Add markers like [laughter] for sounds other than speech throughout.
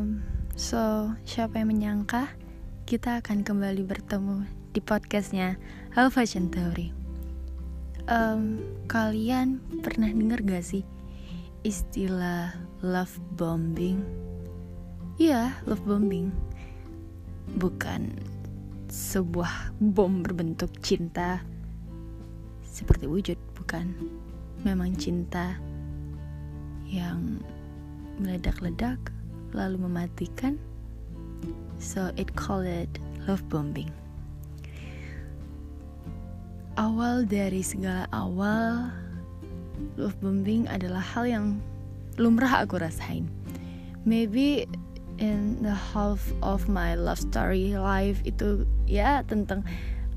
Um, so, siapa yang menyangka kita akan kembali bertemu di podcastnya Hal Fashion Theory. Um, kalian pernah dengar gak sih istilah love bombing? Iya, love bombing. Bukan sebuah bom berbentuk cinta seperti wujud, bukan. Memang cinta yang meledak-ledak lalu mematikan. So it called it love bombing. Awal dari segala awal, love bombing adalah hal yang lumrah aku rasain. Maybe in the half of my love story life itu ya tentang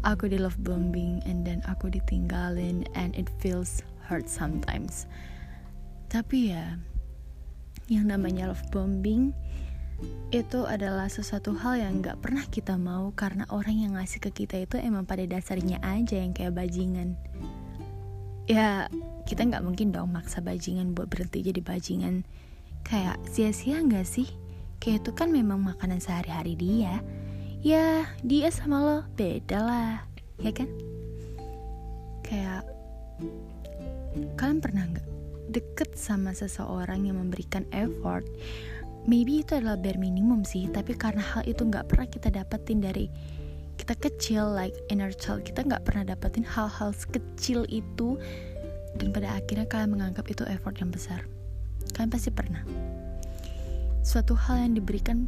aku di love bombing and then aku ditinggalin and it feels hurt sometimes. Tapi ya yang namanya love bombing itu adalah sesuatu hal yang gak pernah kita mau karena orang yang ngasih ke kita itu emang pada dasarnya aja yang kayak bajingan. Ya kita nggak mungkin dong maksa bajingan buat berhenti jadi bajingan. Kayak sia-sia nggak sih? Kayak itu kan memang makanan sehari-hari dia. Ya dia sama lo beda lah ya kan? Kayak kalian pernah nggak deket sama seseorang yang memberikan effort maybe itu adalah bare minimum sih. Tapi karena hal itu nggak pernah kita dapetin dari kita kecil like inner child kita nggak pernah dapetin hal-hal kecil itu. Dan pada akhirnya kalian menganggap itu effort yang besar. Kalian pasti pernah. Suatu hal yang diberikan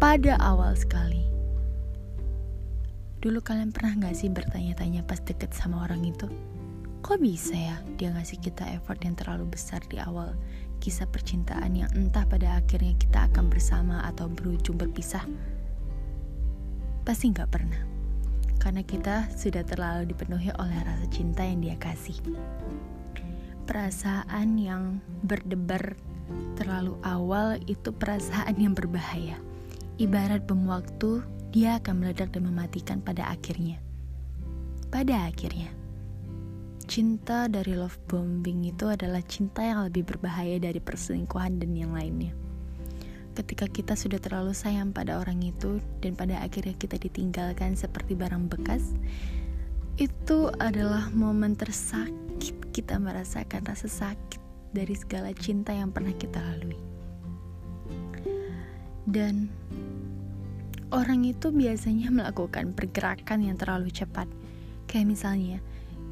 pada awal sekali. Dulu kalian pernah nggak sih bertanya-tanya pas deket sama orang itu kok bisa ya dia ngasih kita effort yang terlalu besar di awal kisah percintaan yang entah pada akhirnya kita akan bersama atau berujung berpisah? Pasti nggak pernah, karena kita sudah terlalu dipenuhi oleh rasa cinta yang dia kasih. Perasaan yang berdebar terlalu awal itu perasaan yang berbahaya. Ibarat bom waktu, dia akan meledak dan mematikan pada akhirnya. Pada akhirnya cinta dari love bombing itu adalah cinta yang lebih berbahaya dari perselingkuhan dan yang lainnya. Ketika kita sudah terlalu sayang pada orang itu dan pada akhirnya kita ditinggalkan seperti barang bekas, itu adalah momen tersakit kita merasakan rasa sakit dari segala cinta yang pernah kita lalui. Dan orang itu biasanya melakukan pergerakan yang terlalu cepat. Kayak misalnya,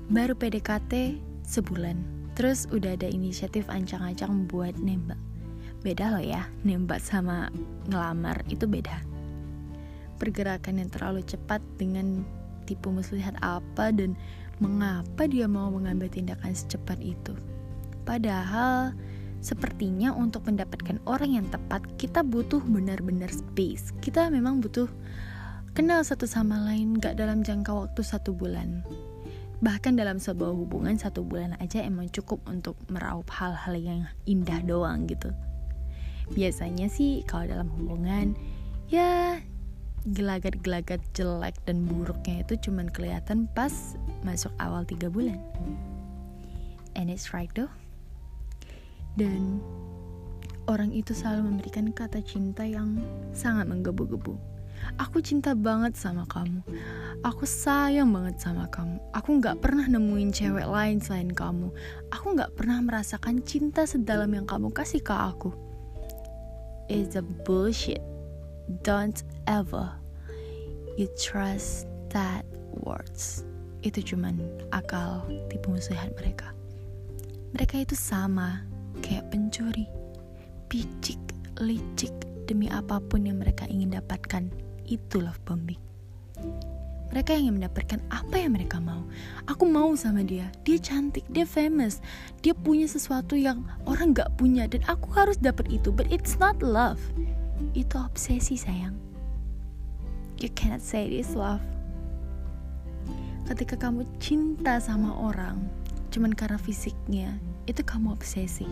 baru PDKT sebulan. Terus udah ada inisiatif ancang-ancang buat nembak. Beda loh ya nembak sama ngelamar itu beda. Pergerakan yang terlalu cepat dengan tipu muslihat apa dan mengapa dia mau mengambil tindakan secepat itu. Padahal sepertinya untuk mendapatkan orang yang tepat kita butuh benar-benar space. Kita memang butuh kenal satu sama lain gak dalam jangka waktu satu bulan bahkan dalam sebuah hubungan satu bulan aja emang cukup untuk meraup hal-hal yang indah doang gitu. Biasanya sih kalau dalam hubungan ya gelagat-gelagat jelek dan buruknya itu cuman kelihatan pas masuk awal tiga bulan. And it's right though. Dan orang itu selalu memberikan kata cinta yang sangat menggebu-gebu Aku cinta banget sama kamu. Aku sayang banget sama kamu. Aku gak pernah nemuin cewek lain selain kamu. Aku gak pernah merasakan cinta sedalam yang kamu kasih ke aku. It's a bullshit. Don't ever you trust that words. Itu cuman akal tipu muslihat mereka. Mereka itu sama kayak pencuri, picik, licik demi apa pun yang mereka ingin dapatkan itu love bombing. Mereka ingin mendapatkan apa yang mereka mau. Aku mau sama dia. Dia cantik, dia famous, dia punya sesuatu yang orang gak punya dan aku harus dapat itu. But it's not love. Itu obsesi sayang. You cannot say this love. Ketika kamu cinta sama orang, cuman karena fisiknya, itu kamu obsesi.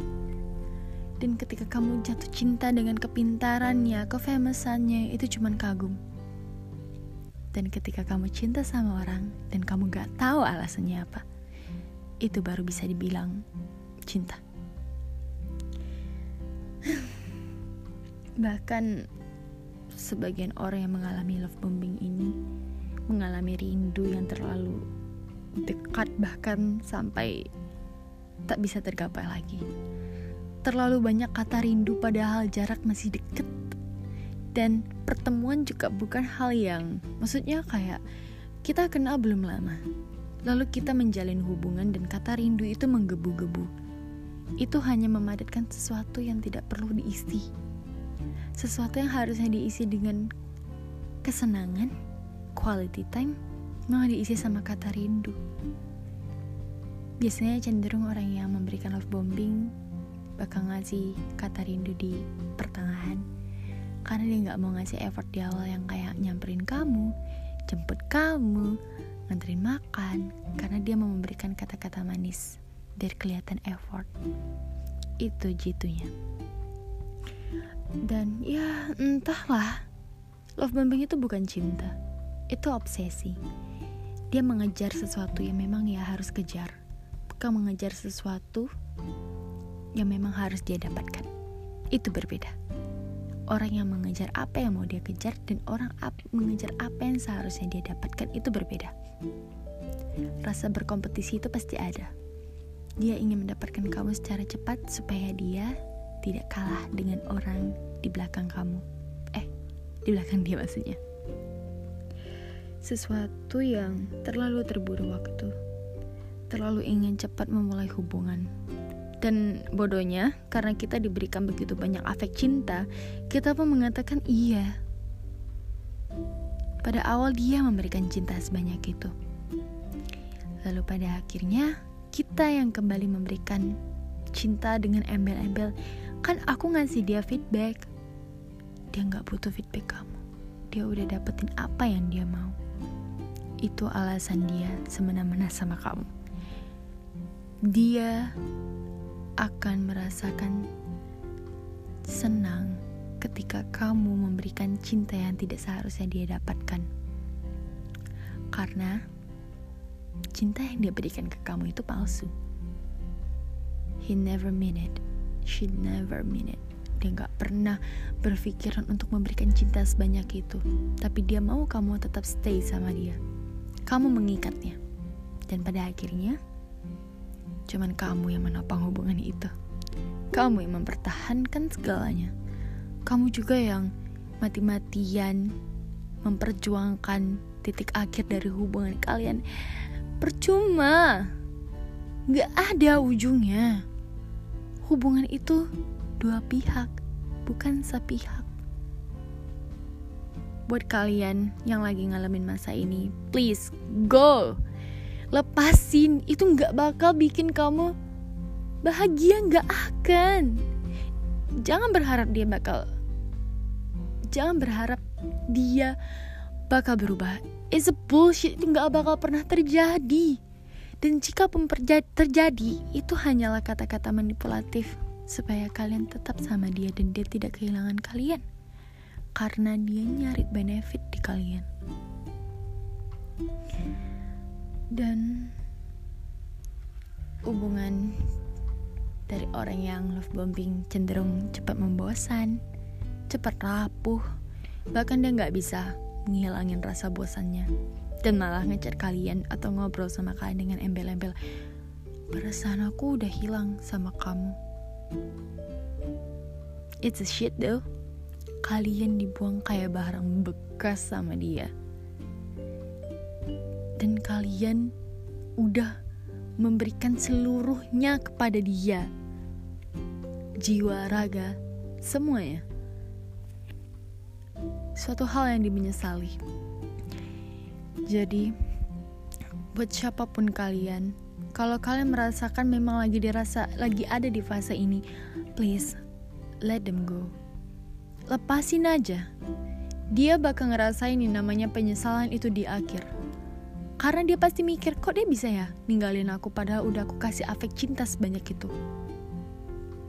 Dan ketika kamu jatuh cinta dengan kepintarannya, kefamousannya, itu cuma kagum. Dan ketika kamu cinta sama orang dan kamu gak tahu alasannya apa, itu baru bisa dibilang cinta. bahkan sebagian orang yang mengalami love bombing ini mengalami rindu yang terlalu dekat bahkan sampai tak bisa tergapai lagi. Terlalu banyak kata rindu padahal jarak masih deket. Dan pertemuan juga bukan hal yang maksudnya kayak kita kenal belum lama. Lalu kita menjalin hubungan dan kata rindu itu menggebu-gebu. Itu hanya memadatkan sesuatu yang tidak perlu diisi. Sesuatu yang harusnya diisi dengan kesenangan, quality time, malah diisi sama kata rindu. Biasanya cenderung orang yang memberikan love bombing bakal ngasih kata rindu di pertengahan karena dia nggak mau ngasih effort di awal yang kayak nyamperin kamu, jemput kamu, nganterin makan karena dia mau memberikan kata-kata manis biar kelihatan effort. Itu jitunya. Dan ya entahlah, love bombing itu bukan cinta, itu obsesi. Dia mengejar sesuatu yang memang ya harus kejar suka mengejar sesuatu yang memang harus dia dapatkan. Itu berbeda. Orang yang mengejar apa yang mau dia kejar dan orang ap mengejar apa yang seharusnya dia dapatkan itu berbeda. Rasa berkompetisi itu pasti ada. Dia ingin mendapatkan kamu secara cepat supaya dia tidak kalah dengan orang di belakang kamu. Eh, di belakang dia maksudnya. Sesuatu yang terlalu terburu waktu terlalu ingin cepat memulai hubungan. Dan bodohnya, karena kita diberikan begitu banyak afek cinta, kita pun mengatakan iya. Pada awal dia memberikan cinta sebanyak itu. Lalu pada akhirnya, kita yang kembali memberikan cinta dengan embel-embel. Kan aku ngasih dia feedback. Dia nggak butuh feedback kamu. Dia udah dapetin apa yang dia mau. Itu alasan dia semena-mena sama kamu dia akan merasakan senang ketika kamu memberikan cinta yang tidak seharusnya dia dapatkan. Karena cinta yang dia berikan ke kamu itu palsu. He never mean it. She never mean it. Dia gak pernah berpikiran untuk memberikan cinta sebanyak itu. Tapi dia mau kamu tetap stay sama dia. Kamu mengikatnya. Dan pada akhirnya, Cuman kamu yang menopang hubungan itu. Kamu yang mempertahankan segalanya. Kamu juga yang mati-matian memperjuangkan titik akhir dari hubungan kalian. Percuma. Gak ada ujungnya. Hubungan itu dua pihak, bukan sepihak. Buat kalian yang lagi ngalamin masa ini, please go lepasin itu nggak bakal bikin kamu bahagia nggak akan. Jangan berharap dia bakal jangan berharap dia bakal berubah. It's a bullshit itu nggak bakal pernah terjadi. Dan jika pun terjadi itu hanyalah kata-kata manipulatif supaya kalian tetap sama dia dan dia tidak kehilangan kalian. Karena dia nyari benefit di kalian dan hubungan dari orang yang love bombing cenderung cepat membosan, cepat rapuh, bahkan dia nggak bisa menghilangin rasa bosannya dan malah ngecat kalian atau ngobrol sama kalian dengan embel-embel perasaan aku udah hilang sama kamu. It's a shit though. Kalian dibuang kayak barang bekas sama dia dan kalian udah memberikan seluruhnya kepada dia. Jiwa, raga, semuanya. Suatu hal yang dimenyesali. Jadi, buat siapa pun kalian, kalau kalian merasakan memang lagi dirasa lagi ada di fase ini, please let them go. Lepasin aja. Dia bakal ngerasain ini namanya penyesalan itu di akhir karena dia pasti mikir, kok dia bisa ya ninggalin aku padahal udah aku kasih afek cinta sebanyak itu.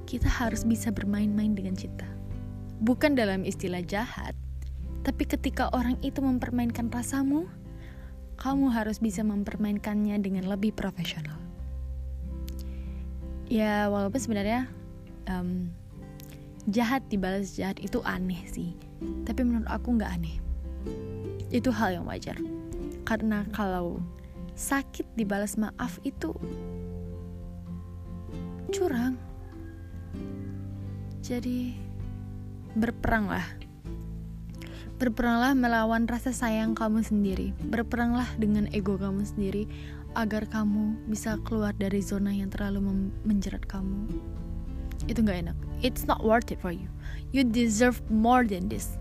Kita harus bisa bermain-main dengan cinta. Bukan dalam istilah jahat, tapi ketika orang itu mempermainkan rasamu, kamu harus bisa mempermainkannya dengan lebih profesional. Ya, walaupun sebenarnya um, jahat dibalas jahat itu aneh sih tapi menurut aku nggak aneh itu hal yang wajar karena kalau sakit dibalas maaf itu curang. Jadi berperanglah. Berperanglah melawan rasa sayang kamu sendiri. Berperanglah dengan ego kamu sendiri agar kamu bisa keluar dari zona yang terlalu menjerat kamu. Itu nggak enak. It's not worth it for you. You deserve more than this.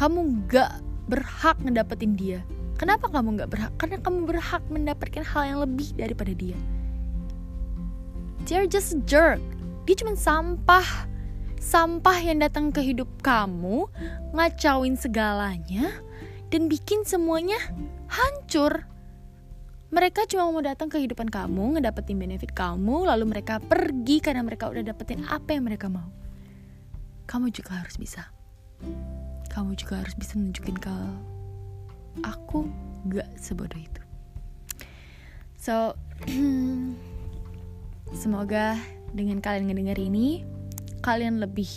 Kamu gak berhak ngedapetin dia kenapa kamu gak berhak? Karena kamu berhak mendapatkan hal yang lebih daripada dia. They're just jerk. Dia cuma sampah. Sampah yang datang ke hidup kamu ngacauin segalanya dan bikin semuanya hancur. Mereka cuma mau datang ke kehidupan kamu, ngedapetin benefit kamu, lalu mereka pergi karena mereka udah dapetin apa yang mereka mau. Kamu juga harus bisa. Kamu juga harus bisa nunjukin ke aku gak sebodoh itu. So, [clears throat] semoga dengan kalian ngedenger ini, kalian lebih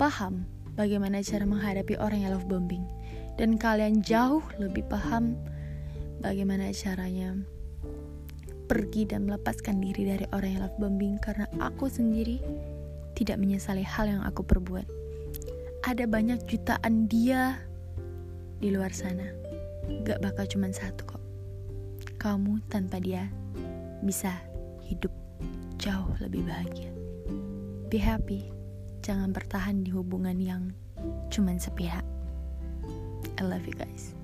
paham bagaimana cara menghadapi orang yang love bombing. Dan kalian jauh lebih paham bagaimana caranya pergi dan melepaskan diri dari orang yang love bombing karena aku sendiri tidak menyesali hal yang aku perbuat. Ada banyak jutaan dia di luar sana. Gak bakal cuma satu kok. Kamu tanpa dia bisa hidup jauh lebih bahagia. Be happy. Jangan bertahan di hubungan yang cuman sepihak. I love you guys.